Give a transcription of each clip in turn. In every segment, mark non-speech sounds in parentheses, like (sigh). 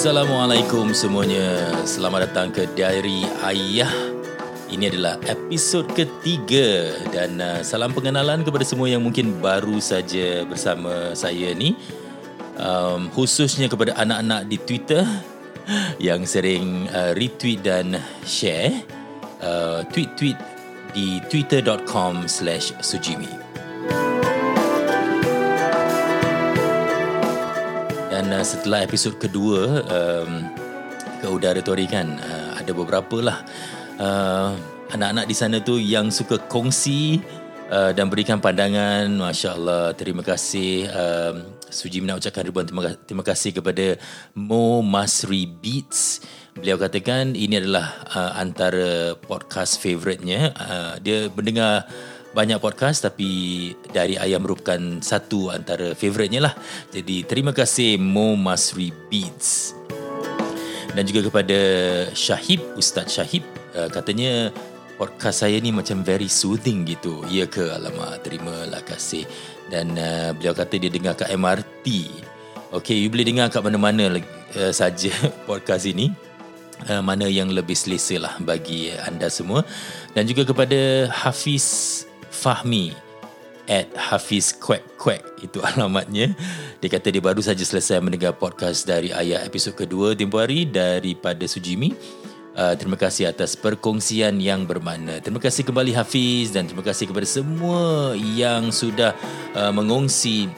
Assalamualaikum semuanya. Selamat datang ke Diary Ayah. Ini adalah episod ketiga dan uh, salam pengenalan kepada semua yang mungkin baru saja bersama saya ni. Um, khususnya kepada anak-anak di Twitter (laughs) yang sering uh, retweet dan share uh, tweet-tweet di twitter.com Uh, setelah episod kedua um, ke udara Tori kan uh, ada beberapa lah uh, anak-anak di sana tu yang suka kongsi uh, dan berikan pandangan. Masya Allah terima kasih. Um, Suji nak ucapkan ribuan terima, terima kasih kepada Mo Masri Beats. Beliau katakan ini adalah uh, antara podcast favourite-nya. Uh, dia mendengar banyak podcast tapi dari ayah merupakan satu antara favourite-nya lah. Jadi terima kasih Mo Masri Beats. Dan juga kepada Syahib, Ustaz Syahib uh, katanya podcast saya ni macam very soothing gitu. Ya ke? Alamak, terimalah kasih. Dan uh, beliau kata dia dengar kat MRT. Okay, you boleh dengar kat mana-mana uh, saja (laughs) podcast ini. Uh, mana yang lebih selesa lah bagi anda semua dan juga kepada Hafiz Fahmi at Hafiz Kwek Kwek. Itu (laughs) alamatnya. Dia kata dia baru saja selesai mendengar podcast dari ayah episod kedua tempoh hari daripada Sujimi. Uh, terima kasih atas perkongsian yang bermakna. Terima kasih kembali Hafiz dan terima kasih kepada semua yang sudah uh, mengongsi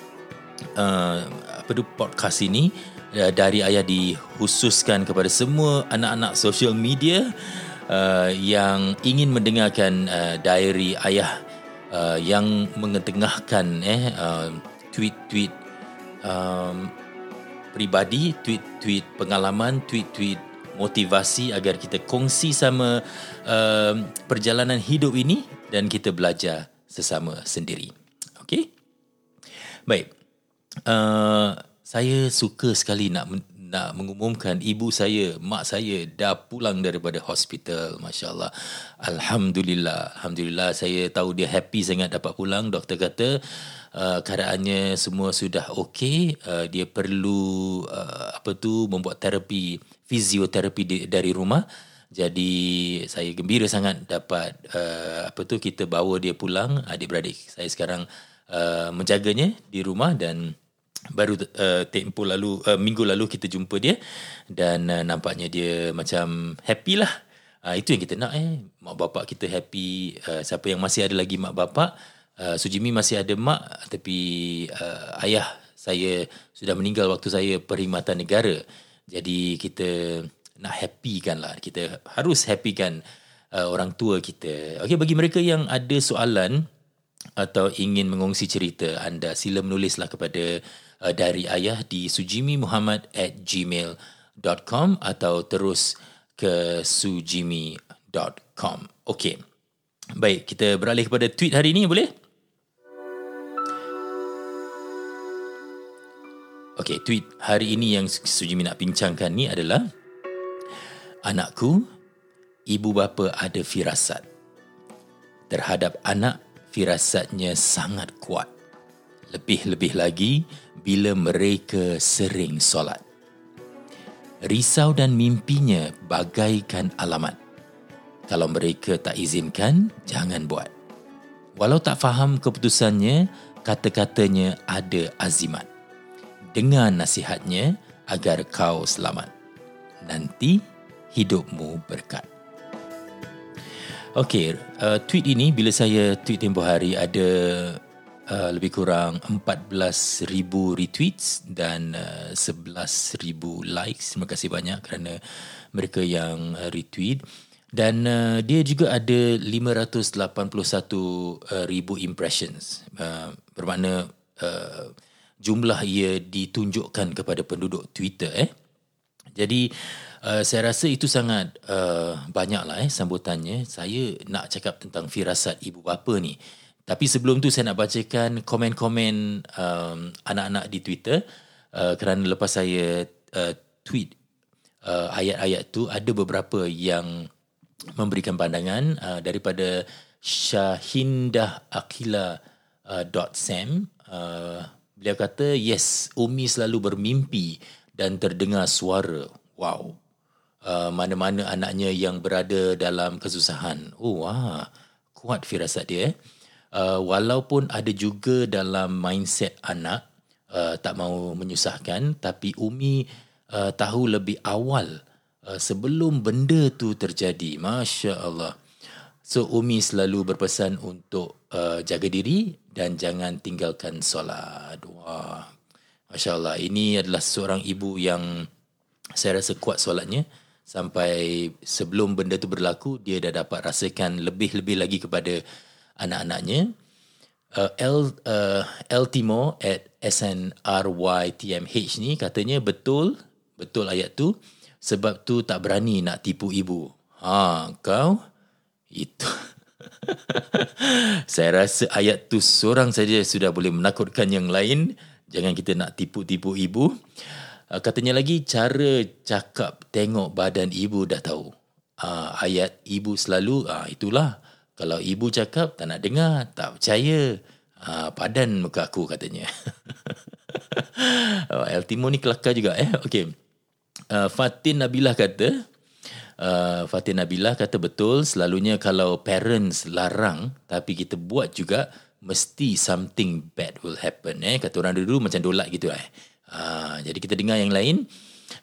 uh, apa tu podcast ini uh, dari ayah dikhususkan kepada semua anak-anak social media uh, yang ingin mendengarkan uh, diary ayah uh, yang mengetengahkan eh uh, tweet-tweet um, pribadi, tweet-tweet pengalaman, tweet-tweet motivasi agar kita kongsi sama uh, perjalanan hidup ini dan kita belajar sesama sendiri. Okey? Baik. Uh, saya suka sekali nak nak mengumumkan ibu saya, mak saya dah pulang daripada hospital. Masya Allah. Alhamdulillah. Alhamdulillah saya tahu dia happy sangat dapat pulang. Doktor kata uh, keadaannya semua sudah okey. Uh, dia perlu uh, apa tu membuat terapi, fizioterapi di, dari rumah. Jadi saya gembira sangat dapat uh, apa tu kita bawa dia pulang adik-beradik saya sekarang uh, menjaganya di rumah dan baru uh, tempoh lalu uh, minggu lalu kita jumpa dia dan uh, nampaknya dia macam happy lah. Uh, itu yang kita nak eh. Mak bapak kita happy. Uh, siapa yang masih ada lagi mak bapak? Uh, Sujimi masih ada mak tapi uh, ayah saya sudah meninggal waktu saya perkhidmatan negara. Jadi kita nak happy kan lah. Kita harus happy kan uh, orang tua kita. Okey bagi mereka yang ada soalan atau ingin mengongsi cerita anda sila menulislah kepada uh, dari ayah di sujimimuhammad at gmail.com atau terus ke sujimi.com. Okey. Baik, kita beralih kepada tweet hari ini, boleh? Okey, tweet hari ini yang Sujimi nak bincangkan ni adalah Anakku, ibu bapa ada firasat. Terhadap anak, firasatnya sangat kuat. Lebih-lebih lagi bila mereka sering solat. Risau dan mimpinya bagaikan alamat. Kalau mereka tak izinkan, jangan buat. Walau tak faham keputusannya, kata-katanya ada azimat. Dengar nasihatnya agar kau selamat. Nanti hidupmu berkat. Okey, uh, tweet ini bila saya tweet tempoh hari ada uh, lebih kurang 14,000 retweets dan uh, 11,000 likes. Terima kasih banyak kerana mereka yang uh, retweet. Dan uh, dia juga ada 581,000 uh, impressions. Uh, bermakna uh, jumlah ia ditunjukkan kepada penduduk Twitter. Eh. Jadi uh, saya rasa itu sangat uh, banyaklah eh sambutannya. Saya nak cakap tentang firasat ibu bapa ni. Tapi sebelum tu saya nak bacakan komen-komen um, anak-anak di Twitter uh, kerana lepas saya uh, tweet uh, ayat-ayat tu ada beberapa yang memberikan pandangan uh, daripada Syahindah Akila uh, Sam uh, beliau kata yes Umi selalu bermimpi dan terdengar suara. Wow. Uh, mana-mana anaknya yang berada dalam kesusahan. Oh, wah. Kuat firasat dia. Eh? Uh, walaupun ada juga dalam mindset anak uh, tak mau menyusahkan tapi Umi uh, tahu lebih awal uh, sebelum benda tu terjadi. Masya-Allah. So Umi selalu berpesan untuk uh, jaga diri dan jangan tinggalkan solat. Wah. Masya-Allah. Ini adalah seorang ibu yang saya rasa kuat solatnya sampai sebelum benda tu berlaku dia dah dapat rasakan lebih-lebih lagi kepada anak-anaknya uh, L uh, L Timo at SNRYTMH ni katanya betul betul ayat tu sebab tu tak berani nak tipu ibu. Ha kau itu (laughs) Saya rasa ayat tu seorang saja sudah boleh menakutkan yang lain. Jangan kita nak tipu-tipu ibu. Uh, katanya lagi cara cakap tengok badan ibu dah tahu. Uh, ayat ibu selalu uh, itulah kalau ibu cakap tak nak dengar, tak percaya. Ha, padan muka aku katanya. (laughs) oh, El Timo ni kelakar juga eh. Okey. Uh, Fatin Nabilah kata, uh, Fatin Nabilah kata betul selalunya kalau parents larang tapi kita buat juga mesti something bad will happen eh. Kata orang dulu macam dolak gitu eh. Uh, jadi kita dengar yang lain.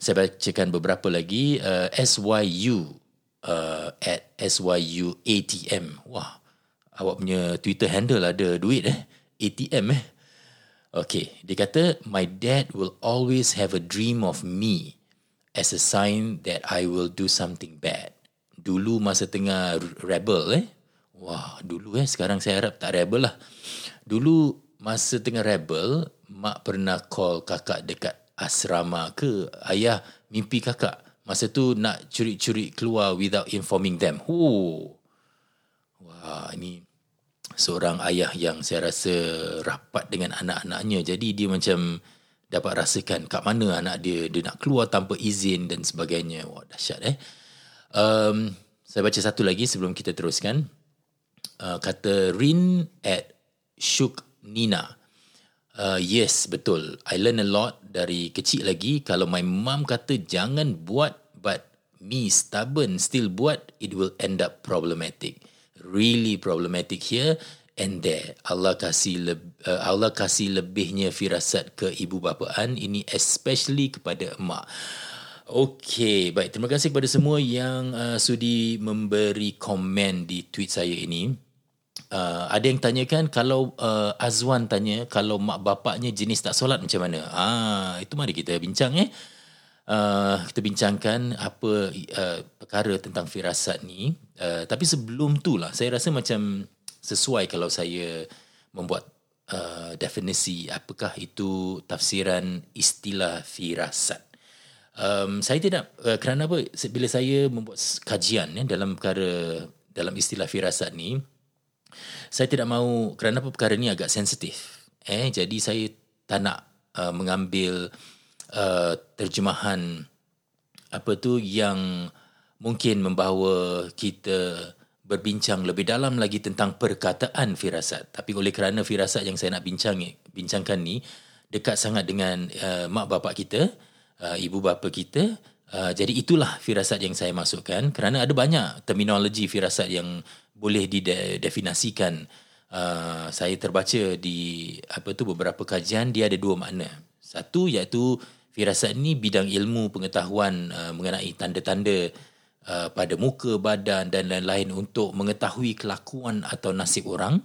Saya bacakan beberapa lagi uh, SYU uh, at SYU ATM. Wah, awak punya Twitter handle ada duit eh. ATM eh. Okay, dia kata, My dad will always have a dream of me as a sign that I will do something bad. Dulu masa tengah rebel eh. Wah, dulu eh. Sekarang saya harap tak rebel lah. Dulu masa tengah rebel, mak pernah call kakak dekat asrama ke ayah mimpi kakak Masa tu nak curi-curi keluar without informing them. Oh. Wah, ini seorang ayah yang saya rasa rapat dengan anak-anaknya. Jadi dia macam dapat rasakan kat mana anak dia dia nak keluar tanpa izin dan sebagainya. Wah, dahsyat eh. Um, saya baca satu lagi sebelum kita teruskan. Uh, kata Rin at Shuk Nina. Uh, yes, betul. I learn a lot dari kecil lagi. Kalau my mom kata jangan buat but me stubborn still buat, it will end up problematic. Really problematic here and there. Allah kasih uh, Allah kasih lebihnya firasat ke ibu bapaan ini especially kepada emak. Okay, baik. Terima kasih kepada semua yang uh, sudi memberi komen di tweet saya ini uh, ada yang tanyakan kalau uh, Azwan tanya kalau mak bapaknya jenis tak solat macam mana? Ah itu mari kita bincang eh. Uh, kita bincangkan apa uh, perkara tentang firasat ni. Uh, tapi sebelum tu lah saya rasa macam sesuai kalau saya membuat uh, definisi apakah itu tafsiran istilah firasat. Um, saya tidak uh, kerana apa bila saya membuat kajian ya, dalam perkara dalam istilah firasat ni saya tidak mahu kerana perkara ini agak sensitif. Eh, jadi saya tak nak uh, mengambil uh, terjemahan apa tu yang mungkin membawa kita berbincang lebih dalam lagi tentang perkataan firasat. Tapi oleh kerana firasat yang saya nak bincang bincangkan ni dekat sangat dengan uh, mak bapak kita, uh, ibu bapa kita, uh, jadi itulah firasat yang saya masukkan kerana ada banyak terminologi firasat yang boleh didefinasikan uh, saya terbaca di apa tu beberapa kajian dia ada dua makna. Satu iaitu firasat ini bidang ilmu pengetahuan uh, mengenai tanda-tanda uh, pada muka badan dan lain-lain untuk mengetahui kelakuan atau nasib orang.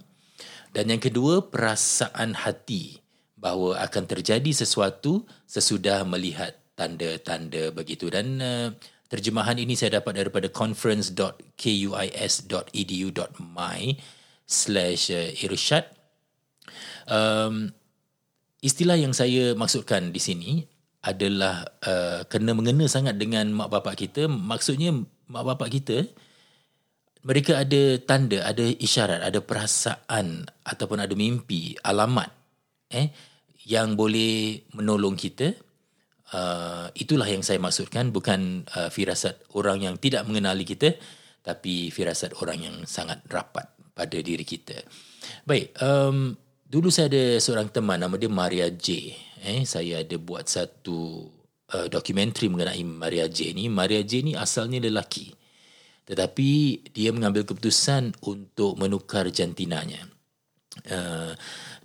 Dan yang kedua perasaan hati bahawa akan terjadi sesuatu sesudah melihat tanda-tanda begitu. Dan uh, Terjemahan ini saya dapat daripada conference.kuis.edu.my slash uh, irshad. Um, istilah yang saya maksudkan di sini adalah uh, kena mengena sangat dengan mak bapak kita. Maksudnya mak bapak kita, mereka ada tanda, ada isyarat, ada perasaan ataupun ada mimpi, alamat eh, yang boleh menolong kita Uh, itulah yang saya maksudkan bukan uh, firasat orang yang tidak mengenali kita tapi firasat orang yang sangat rapat pada diri kita. Baik, um, dulu saya ada seorang teman nama dia Maria J. Eh, saya ada buat satu uh, dokumentari mengenai Maria J ni. Maria J ni asalnya lelaki. Tetapi dia mengambil keputusan untuk menukar jantinanya. Uh,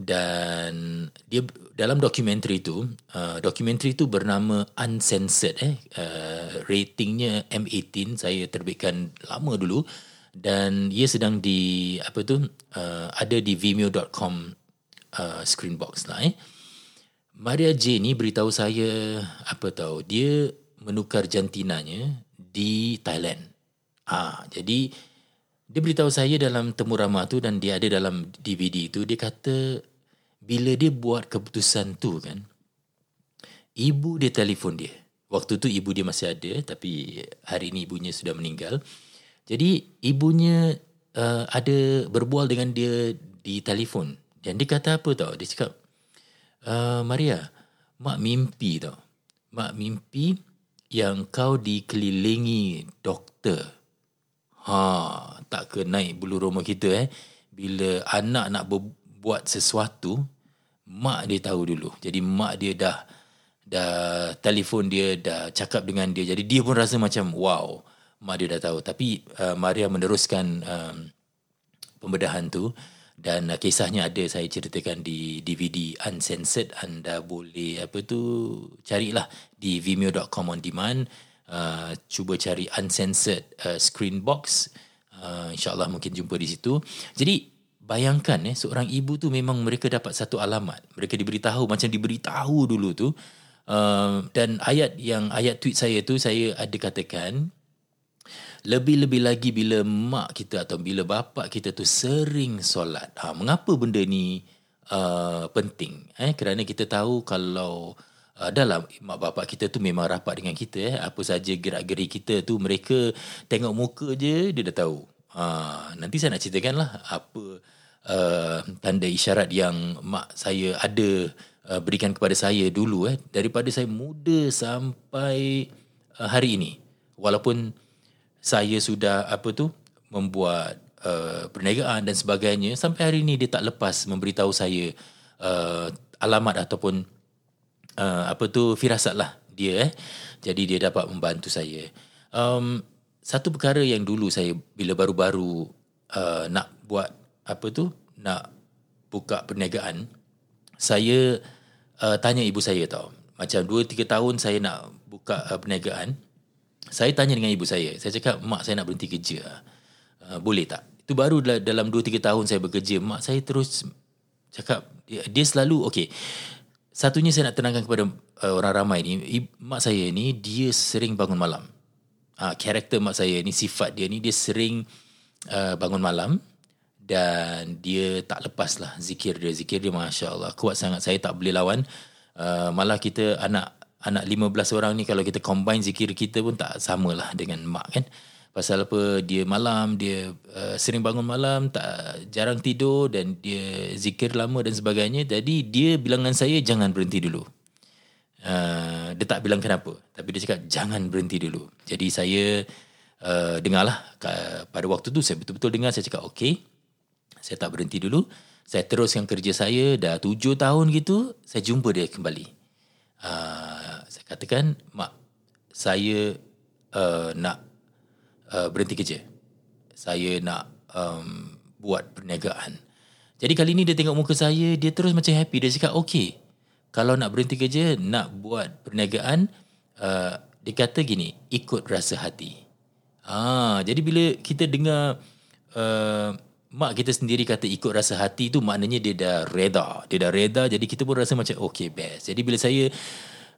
dan dia dalam dokumentari itu uh, dokumentari itu bernama uncensored eh. Uh, ratingnya M18 saya terbitkan lama dulu. Dan ia sedang di apa tu uh, ada di vimeo.com uh, screen box lah eh. Maria J ni beritahu saya apa tahu dia menukar jantinanya di Thailand. Ah jadi dia beritahu saya dalam temu ramah tu dan dia ada dalam DVD tu dia kata bila dia buat keputusan tu kan ibu dia telefon dia. Waktu tu ibu dia masih ada tapi hari ini ibunya sudah meninggal. Jadi ibunya uh, ada berbual dengan dia di telefon. Dan dia kata apa tau? Dia cakap uh, Maria mak mimpi tau. Mak mimpi yang kau dikelilingi doktor Ha, tak ke naik bulu roma kita eh. Bila anak nak buat sesuatu, mak dia tahu dulu. Jadi mak dia dah dah telefon dia, dah cakap dengan dia. Jadi dia pun rasa macam wow, mak dia dah tahu. Tapi uh, Maria meneruskan um, pembedahan tu dan uh, kisahnya ada saya ceritakan di DVD uncensored anda boleh apa tu carilah di vimeo.com on demand Uh, cuba cari uncensored uh, screen box. Uh, insyaallah mungkin jumpa di situ. Jadi bayangkan eh seorang ibu tu memang mereka dapat satu alamat. Mereka diberitahu macam diberitahu dulu tu. Uh, dan ayat yang ayat tweet saya tu saya ada katakan lebih-lebih lagi bila mak kita atau bila bapa kita tu sering solat. Ha, mengapa benda ni uh, penting? Eh kerana kita tahu kalau uh, dalam mak bapak kita tu memang rapat dengan kita eh. Apa saja gerak-geri kita tu mereka tengok muka je dia dah tahu. Ha nanti saya nak ceritakan lah apa uh, tanda isyarat yang mak saya ada uh, berikan kepada saya dulu eh. Daripada saya muda sampai uh, hari ini. Walaupun saya sudah apa tu membuat uh, perniagaan dan sebagainya sampai hari ini dia tak lepas memberitahu saya uh, alamat ataupun uh, apa tu firasat lah dia eh. Jadi dia dapat membantu saya. Um, satu perkara yang dulu saya bila baru-baru uh, nak buat apa tu nak buka perniagaan saya uh, tanya ibu saya tau macam 2 3 tahun saya nak buka uh, perniagaan saya tanya dengan ibu saya saya cakap mak saya nak berhenti kerja uh, boleh tak itu baru dalam 2 3 tahun saya bekerja mak saya terus cakap dia, dia selalu okey Satunya saya nak tenangkan kepada uh, orang ramai ni, mak saya ni dia sering bangun malam. Uh, karakter mak saya ni sifat dia ni dia sering uh, bangun malam dan dia tak lepas lah zikir dia. Zikir dia masya-Allah kuat sangat. Saya tak boleh lawan. Uh, malah kita anak anak 15 orang ni kalau kita combine zikir kita pun tak samalah dengan mak kan. Pasal apa dia malam dia uh, sering bangun malam tak jarang tidur dan dia zikir lama dan sebagainya. Jadi dia bilang dengan saya jangan berhenti dulu. Uh, dia tak bilang kenapa tapi dia cakap jangan berhenti dulu. Jadi saya uh, dengarlah pada waktu tu saya betul-betul dengar saya cakap okey. Saya tak berhenti dulu. Saya teruskan kerja saya dah tujuh tahun gitu saya jumpa dia kembali. Uh, saya katakan mak saya uh, nak uh, berhenti kerja. Saya nak um, buat perniagaan. Jadi kali ni dia tengok muka saya, dia terus macam happy. Dia cakap, okay, kalau nak berhenti kerja, nak buat perniagaan, uh, dia kata gini, ikut rasa hati. Ah, jadi bila kita dengar uh, mak kita sendiri kata ikut rasa hati tu maknanya dia dah reda. Dia dah reda, jadi kita pun rasa macam okay, best. Jadi bila saya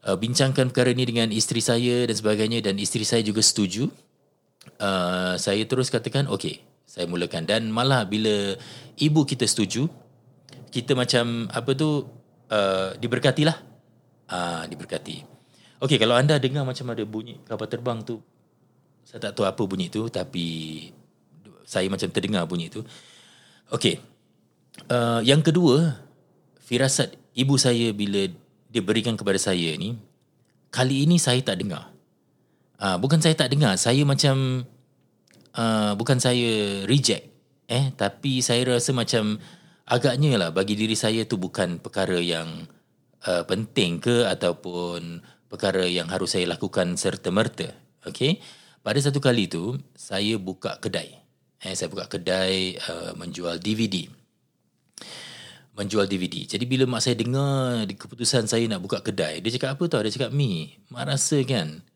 uh, bincangkan perkara ni dengan isteri saya dan sebagainya, dan isteri saya juga setuju, uh, saya terus katakan okey saya mulakan. Dan malah bila ibu kita setuju kita macam apa tu uh, diberkatilah. Ah uh, diberkati. Okey kalau anda dengar macam ada bunyi kapal terbang tu saya tak tahu apa bunyi tu tapi saya macam terdengar bunyi tu. Okey. Uh, yang kedua firasat ibu saya bila dia berikan kepada saya ni kali ini saya tak dengar Uh, bukan saya tak dengar, saya macam uh, bukan saya reject eh tapi saya rasa macam agaknya lah bagi diri saya tu bukan perkara yang uh, penting ke ataupun perkara yang harus saya lakukan serta-merta. Okay. Pada satu kali tu, saya buka kedai. Eh, saya buka kedai uh, menjual DVD. Menjual DVD. Jadi bila mak saya dengar keputusan saya nak buka kedai, dia cakap apa tau? Dia cakap, Mi, mak rasa kan,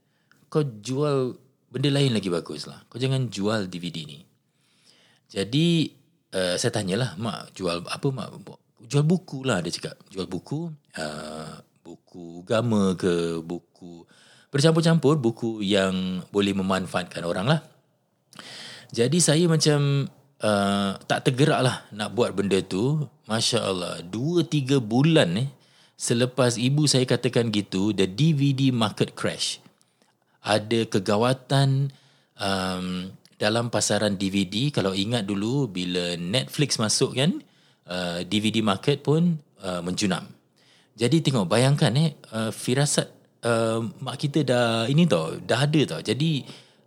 kau jual benda lain lagi bagus lah. Kau jangan jual DVD ni. Jadi, uh, saya tanyalah, mak jual apa mak? Jual buku lah, dia cakap. Jual buku, uh, buku agama ke, buku bercampur-campur, buku yang boleh memanfaatkan orang lah. Jadi saya macam uh, tak tergerak lah nak buat benda tu. Masya Allah, dua tiga bulan eh, selepas ibu saya katakan gitu, the DVD market crash. Ada kegawatan um, dalam pasaran DVD. Kalau ingat dulu bila Netflix masuk kan, uh, DVD market pun uh, menjunam. Jadi tengok, bayangkan eh, uh, firasat uh, mak kita dah ini tau, dah ada tau. Jadi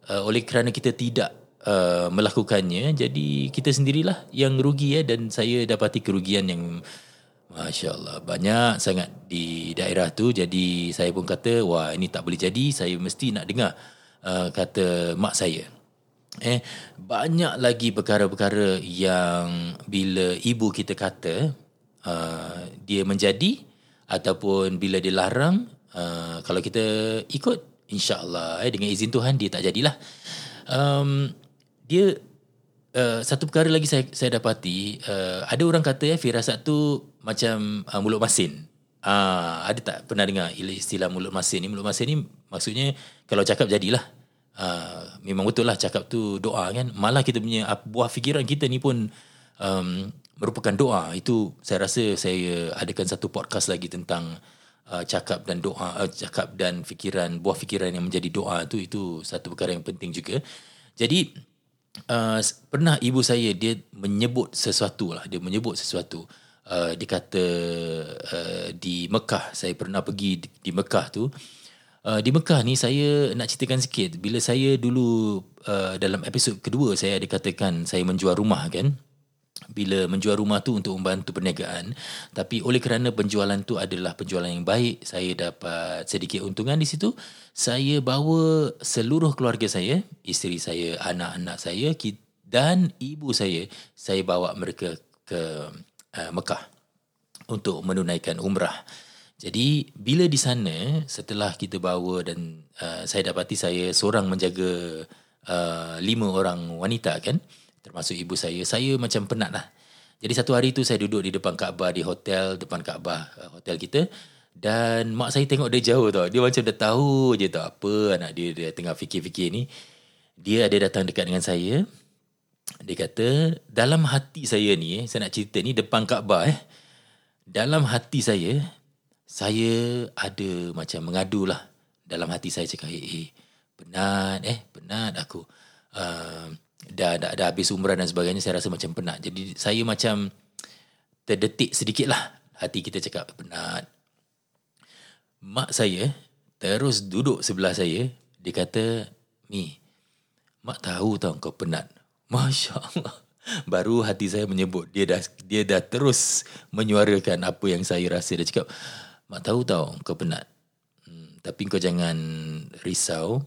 uh, oleh kerana kita tidak uh, melakukannya jadi kita sendirilah yang rugi ya dan saya dapati kerugian yang masya-Allah banyak sangat di daerah tu. Jadi saya pun kata wah ini tak boleh jadi. Saya mesti nak dengar uh, kata mak saya. Eh banyak lagi perkara-perkara yang bila ibu kita kata uh, dia menjadi ataupun bila dilarang uh, kalau kita ikut insya-Allah eh dengan izin Tuhan dia tak jadilah. Um, dia uh, satu perkara lagi saya saya dapati uh, ada orang kata ya firasat tu macam uh, mulut masin. Uh, ada tak pernah dengar istilah mulut masin ni? Mulut masin ni maksudnya kalau cakap jadilah. Uh, memang betul lah cakap tu doa kan. Malah kita punya buah fikiran kita ni pun um, merupakan doa. Itu saya rasa saya adakan satu podcast lagi tentang uh, cakap dan doa, uh, cakap dan fikiran, buah fikiran yang menjadi doa tu itu satu perkara yang penting juga. Jadi uh, pernah ibu saya dia menyebut sesuatu lah. Dia menyebut sesuatu. Uh, dia kata uh, di Mekah saya pernah pergi di, di Mekah tu. Uh, di Mekah ni saya nak ceritakan sikit. Bila saya dulu uh, dalam episod kedua saya ada katakan saya menjual rumah kan bila menjual rumah tu untuk membantu perniagaan. Tapi oleh kerana penjualan tu adalah penjualan yang baik saya dapat sedikit untungan di situ saya bawa seluruh keluarga saya isteri saya anak-anak saya dan ibu saya saya bawa mereka ke uh, Mekah untuk menunaikan umrah. Jadi bila di sana setelah kita bawa dan uh, saya dapati saya seorang menjaga uh, lima orang wanita kan termasuk ibu saya. Saya macam penat lah. Jadi satu hari tu saya duduk di depan Kaabah di hotel depan Kaabah uh, hotel kita. Dan mak saya tengok dia jauh tau. Dia macam dah tahu je tau apa anak dia dia tengah fikir-fikir ni. Dia ada datang dekat dengan saya. Dia kata dalam hati saya ni eh, saya nak cerita ni depan Kaabah eh. Dalam hati saya saya ada macam mengadu lah. Dalam hati saya cakap eh, eh penat eh penat aku. Uh, dah, dah, dah habis umrah dan sebagainya saya rasa macam penat. Jadi saya macam terdetik sedikit lah hati kita cakap penat. Mak saya terus duduk sebelah saya dia kata Mi mak tahu tau kau penat. (laughs) Masya Allah baru hati saya menyebut dia dah dia dah terus menyuarakan apa yang saya rasa. Dia cakap mak tahu tau kau penat. Hmm, tapi kau jangan risau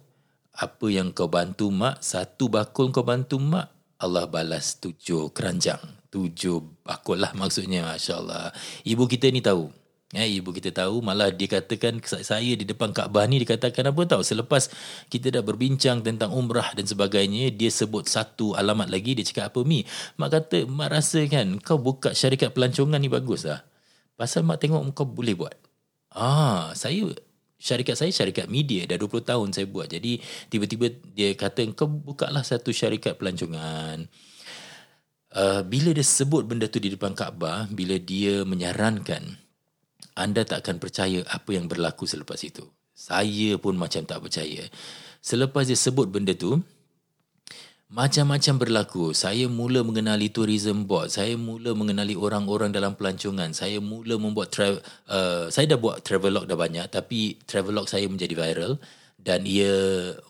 apa yang kau bantu mak, satu bakul kau bantu mak, Allah balas tujuh keranjang. Tujuh bakul lah maksudnya, Masya Allah. Ibu kita ni tahu. Ya, ibu kita tahu, malah dia katakan saya di depan Kaabah ni dikatakan apa tahu. Selepas kita dah berbincang tentang umrah dan sebagainya, dia sebut satu alamat lagi, dia cakap apa Mi? Mak kata, mak rasa kan kau buka syarikat pelancongan ni bagus lah. Pasal mak tengok kau boleh buat. Ah, saya syarikat saya syarikat media dah 20 tahun saya buat. Jadi tiba-tiba dia kata kau buka lah satu syarikat pelancongan. Uh, bila dia sebut benda tu di depan Kaabah bila dia menyarankan anda tak akan percaya apa yang berlaku selepas itu. Saya pun macam tak percaya. Selepas dia sebut benda tu macam-macam berlaku. Saya mula mengenali tourism board. Saya mula mengenali orang-orang dalam pelancongan. Saya mula membuat travel. Uh, saya dah buat travelog dah banyak. Tapi travelog saya menjadi viral. Dan ia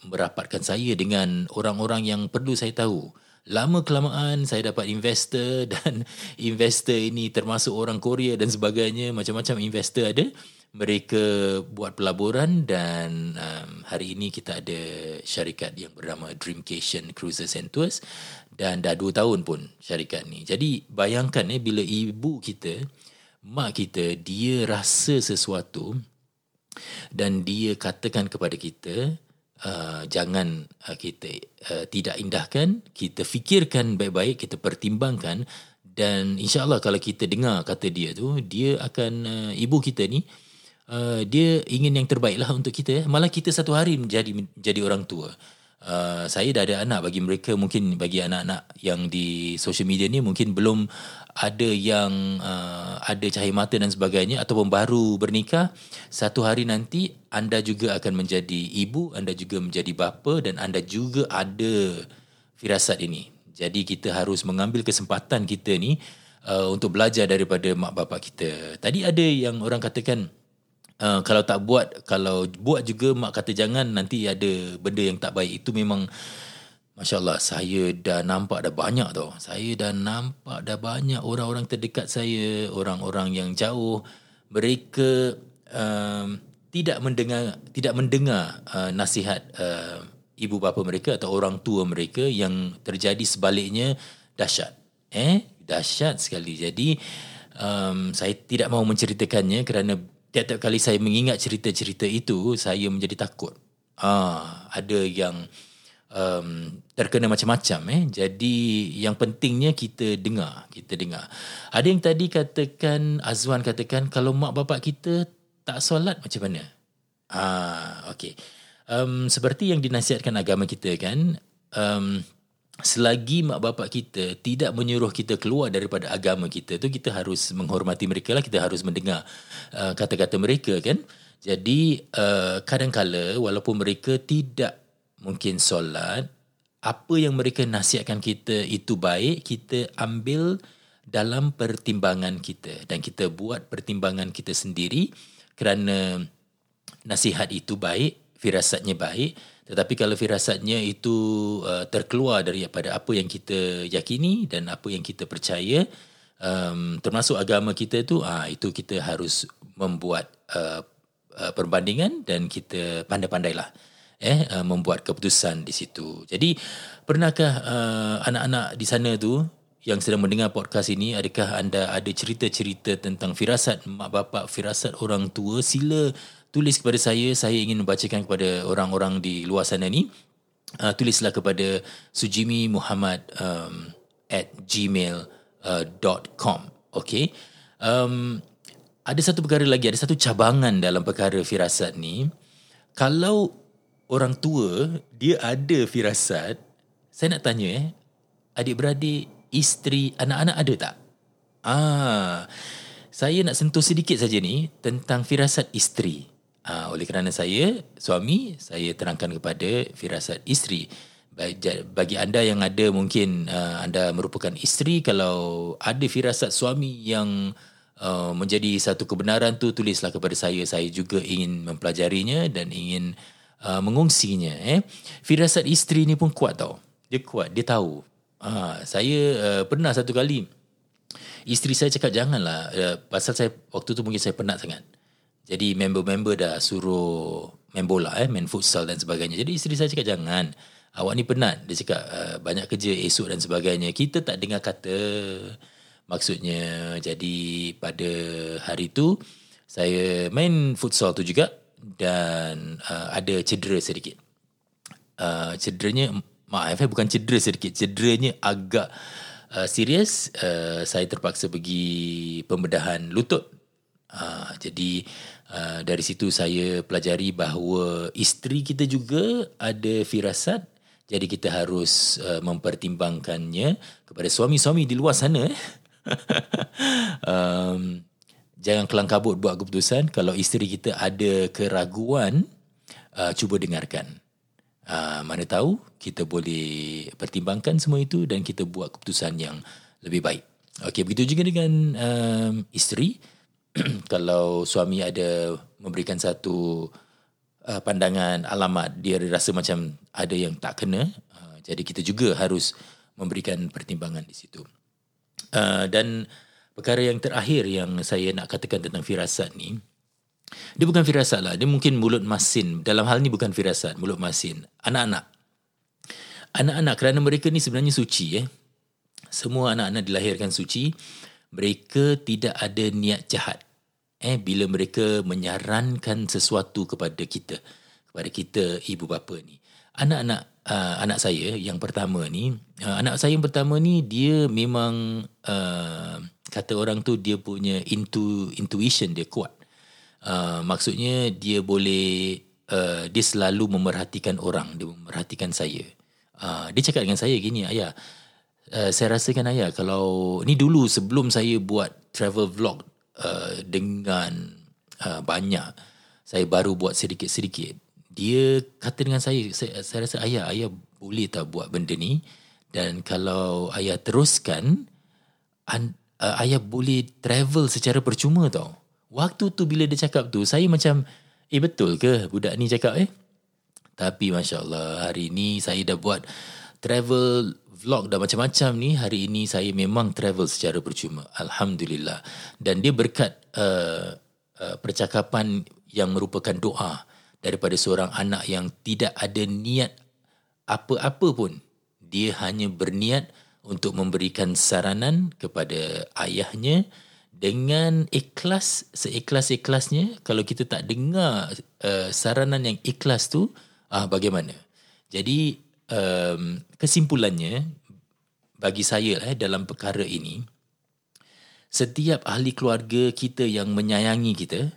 merapatkan saya dengan orang-orang yang perlu saya tahu. Lama kelamaan saya dapat investor (laughs) dan investor ini termasuk orang Korea dan sebagainya. Macam-macam investor ada. Mereka buat pelaburan dan um, hari ini kita ada syarikat yang bernama Dreamcation Cruises and Tours dan dah dua tahun pun syarikat ni. Jadi bayangkan eh bila ibu kita, mak kita dia rasa sesuatu dan dia katakan kepada kita uh, jangan uh, kita uh, tidak indahkan, kita fikirkan baik-baik, kita pertimbangkan dan insyaallah kalau kita dengar kata dia tu, dia akan uh, ibu kita ni Uh, dia ingin yang terbaik lah untuk kita. Malah kita satu hari menjadi menjadi orang tua. Uh, saya dah ada anak bagi mereka mungkin bagi anak-anak yang di social media ni mungkin belum ada yang uh, ada cahaya mata dan sebagainya ataupun baru bernikah satu hari nanti anda juga akan menjadi ibu anda juga menjadi bapa dan anda juga ada firasat ini jadi kita harus mengambil kesempatan kita ni uh, untuk belajar daripada mak bapak kita tadi ada yang orang katakan Uh, kalau tak buat kalau buat juga mak kata jangan nanti ada benda yang tak baik. Itu memang masya-Allah saya dah nampak dah banyak tau. Saya dah nampak dah banyak orang-orang terdekat saya orang-orang yang jauh. Mereka um, tidak mendengar tidak mendengar uh, nasihat uh, ibu bapa mereka atau orang tua mereka yang terjadi sebaliknya dahsyat. Eh dahsyat sekali. Jadi um, saya tidak mahu menceritakannya kerana tiap-tiap kali saya mengingat cerita-cerita itu saya menjadi takut. Ah, ada yang um, terkena macam-macam eh. Jadi yang pentingnya kita dengar, kita dengar. Ada yang tadi katakan Azwan katakan kalau mak bapak kita tak solat macam mana? Ah, okey. Um, seperti yang dinasihatkan agama kita kan, um, selagi mak bapak kita tidak menyuruh kita keluar daripada agama kita tu kita harus menghormati mereka lah kita harus mendengar uh, kata-kata mereka kan? Jadi uh, kadang-kala walaupun mereka tidak mungkin solat apa yang mereka nasihatkan kita itu baik kita ambil dalam pertimbangan kita. Dan kita buat pertimbangan kita sendiri kerana nasihat itu baik firasatnya baik tetapi kalau firasatnya itu uh, terkeluar daripada apa yang kita yakini dan apa yang kita percaya, um, termasuk agama kita itu, ah itu kita harus membuat uh, uh, perbandingan dan kita pandai-pandailah eh uh, membuat keputusan di situ. Jadi pernahkah uh, anak-anak di sana tu yang sedang mendengar podcast ini, adakah anda ada cerita-cerita tentang firasat mak bapak, firasat orang tua? Sila tulis kepada saya saya ingin membacakan kepada orang-orang di luar sana ni. Uh, tulislah kepada sujimi muhammad um, at gmail uh, dot com. Okay? Um, ada satu perkara lagi ada satu cabangan dalam perkara firasat ni. Kalau orang tua dia ada firasat saya nak tanya eh adik-beradik isteri anak-anak ada tak? Ah saya nak sentuh sedikit saja ni tentang firasat isteri Uh, oleh kerana saya suami saya terangkan kepada firasat isteri. Bagi anda yang ada mungkin uh, anda merupakan isteri kalau ada firasat suami yang uh, menjadi satu kebenaran tu tulislah kepada saya. Saya juga ingin mempelajarinya dan ingin uh, mengongsinya eh. Firasat isteri ni pun kuat tau. Dia kuat dia tahu. Uh, saya uh, pernah satu kali isteri saya cakap janganlah. Uh, pasal saya waktu tu mungkin saya penat sangat jadi member-member dah suruh main bola eh, main futsal dan sebagainya. Jadi isteri saya cakap jangan. Awak ni penat. Dia cakap uh, banyak kerja esok dan sebagainya. Kita tak dengar kata. Maksudnya jadi pada hari tu saya main futsal tu juga dan uh, ada cedera sedikit. Uh, cederanya maaf eh, bukan cedera sedikit. Cederanya agak uh, serius. Uh, saya terpaksa pergi pembedahan lutut. Uh, jadi uh, dari situ saya pelajari bahawa isteri kita juga ada firasat. Jadi kita harus uh, mempertimbangkannya kepada suami-suami di luar sana eh. (laughs) um, jangan kelang kabut buat keputusan kalau isteri kita ada keraguan uh, cuba dengarkan. Uh, mana tahu kita boleh pertimbangkan semua itu dan kita buat keputusan yang lebih baik. Okey begitu juga dengan um, isteri (clears throat) kalau suami ada memberikan satu uh, pandangan alamat dia rasa macam ada yang tak kena uh, jadi kita juga harus memberikan pertimbangan di situ uh, dan perkara yang terakhir yang saya nak katakan tentang firasat ni Dia bukan firasat lah. Dia mungkin mulut masin. Dalam hal ni bukan firasat, mulut masin. Anak-anak. Anak-anak kerana mereka ni sebenarnya suci. Eh? Semua anak-anak dilahirkan suci. Mereka tidak ada niat jahat. Eh, bila mereka menyarankan sesuatu kepada kita. Kepada kita, ibu bapa ni. Anak-anak uh, anak saya yang pertama ni. Uh, anak saya yang pertama ni, dia memang... Uh, kata orang tu dia punya intu, intuition dia kuat. Uh, maksudnya dia boleh uh, dia selalu memerhatikan orang dia memerhatikan saya uh, dia cakap dengan saya gini ayah uh, saya rasakan ayah kalau ni dulu sebelum saya buat travel vlog uh, dengan uh, banyak saya baru buat sedikit-sedikit dia kata dengan saya saya, saya rasa ayah ayah boleh tak buat benda ni dan kalau ayah teruskan an, uh, ayah boleh travel secara percuma tau Waktu tu bila dia cakap tu, saya macam, eh betul ke budak ni cakap eh? Tapi Masya Allah, hari ni saya dah buat travel vlog dah macam-macam ni. Hari ini saya memang travel secara percuma. Alhamdulillah. Dan dia berkat uh, uh, percakapan yang merupakan doa daripada seorang anak yang tidak ada niat apa-apa pun. Dia hanya berniat untuk memberikan saranan kepada ayahnya, dengan ikhlas seikhlas-ikhlasnya kalau kita tak dengar uh, saranan yang ikhlas tu uh, bagaimana jadi um, kesimpulannya bagi saya eh, dalam perkara ini setiap ahli keluarga kita yang menyayangi kita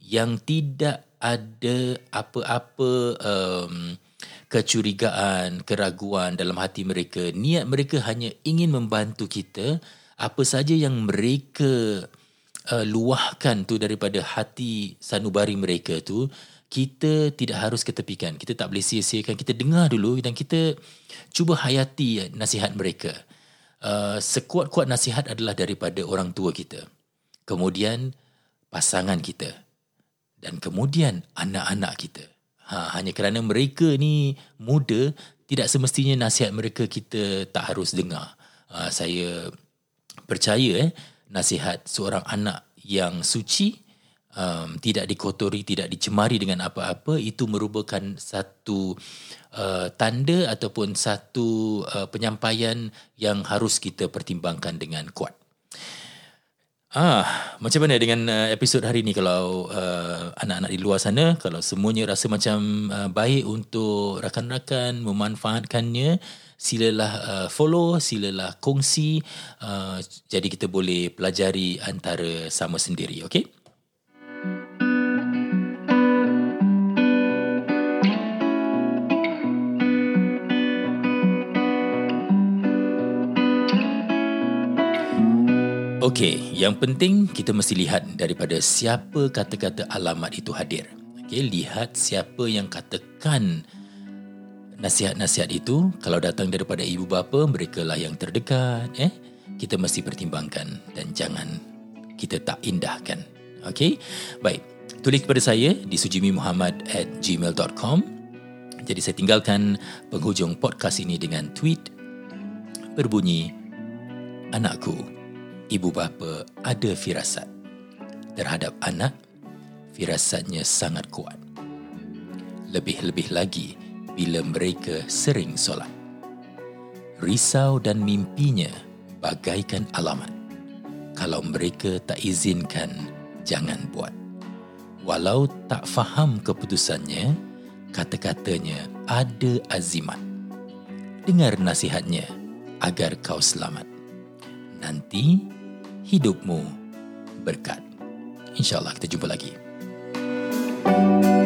yang tidak ada apa-apa um, kecurigaan, keraguan dalam hati mereka. Niat mereka hanya ingin membantu kita apa saja yang mereka uh, luahkan tu daripada hati sanubari mereka tu kita tidak harus ketepikan. Kita tak boleh sia-siakan. Kita dengar dulu dan kita cuba hayati nasihat mereka. Uh, sekuat-kuat nasihat adalah daripada orang tua kita. Kemudian pasangan kita. Dan kemudian anak-anak kita. Ha, hanya kerana mereka ni muda tidak semestinya nasihat mereka kita tak harus dengar. Uh, saya percaya eh nasihat seorang anak yang suci um, tidak dikotori tidak dicemari dengan apa-apa itu merupakan satu uh, tanda ataupun satu uh, penyampaian yang harus kita pertimbangkan dengan kuat Ah, macam mana dengan uh, episod hari ini kalau uh, anak-anak di luar sana kalau semuanya rasa macam uh, baik untuk rakan-rakan memanfaatkannya silalah uh, follow, silalah kongsi uh, jadi kita boleh pelajari antara sama sendiri, okey? Okey, yang penting kita mesti lihat daripada siapa kata-kata alamat itu hadir. Okey, lihat siapa yang katakan nasihat-nasihat itu. Kalau datang daripada ibu bapa mereka lah yang terdekat eh. Kita mesti pertimbangkan dan jangan kita tak indahkan. Okey baik. Tulis kepada saya di sujimimuhammad at gmail.com jadi saya tinggalkan penghujung podcast ini dengan tweet berbunyi anakku ibu bapa ada firasat terhadap anak firasatnya sangat kuat lebih-lebih lagi bila mereka sering solat. Risau dan mimpinya bagaikan alamat. Kalau mereka tak izinkan, jangan buat. Walau tak faham keputusannya, kata-katanya ada azimat. Dengar nasihatnya agar kau selamat. Nanti hidupmu berkat. InsyaAllah kita jumpa lagi. thank you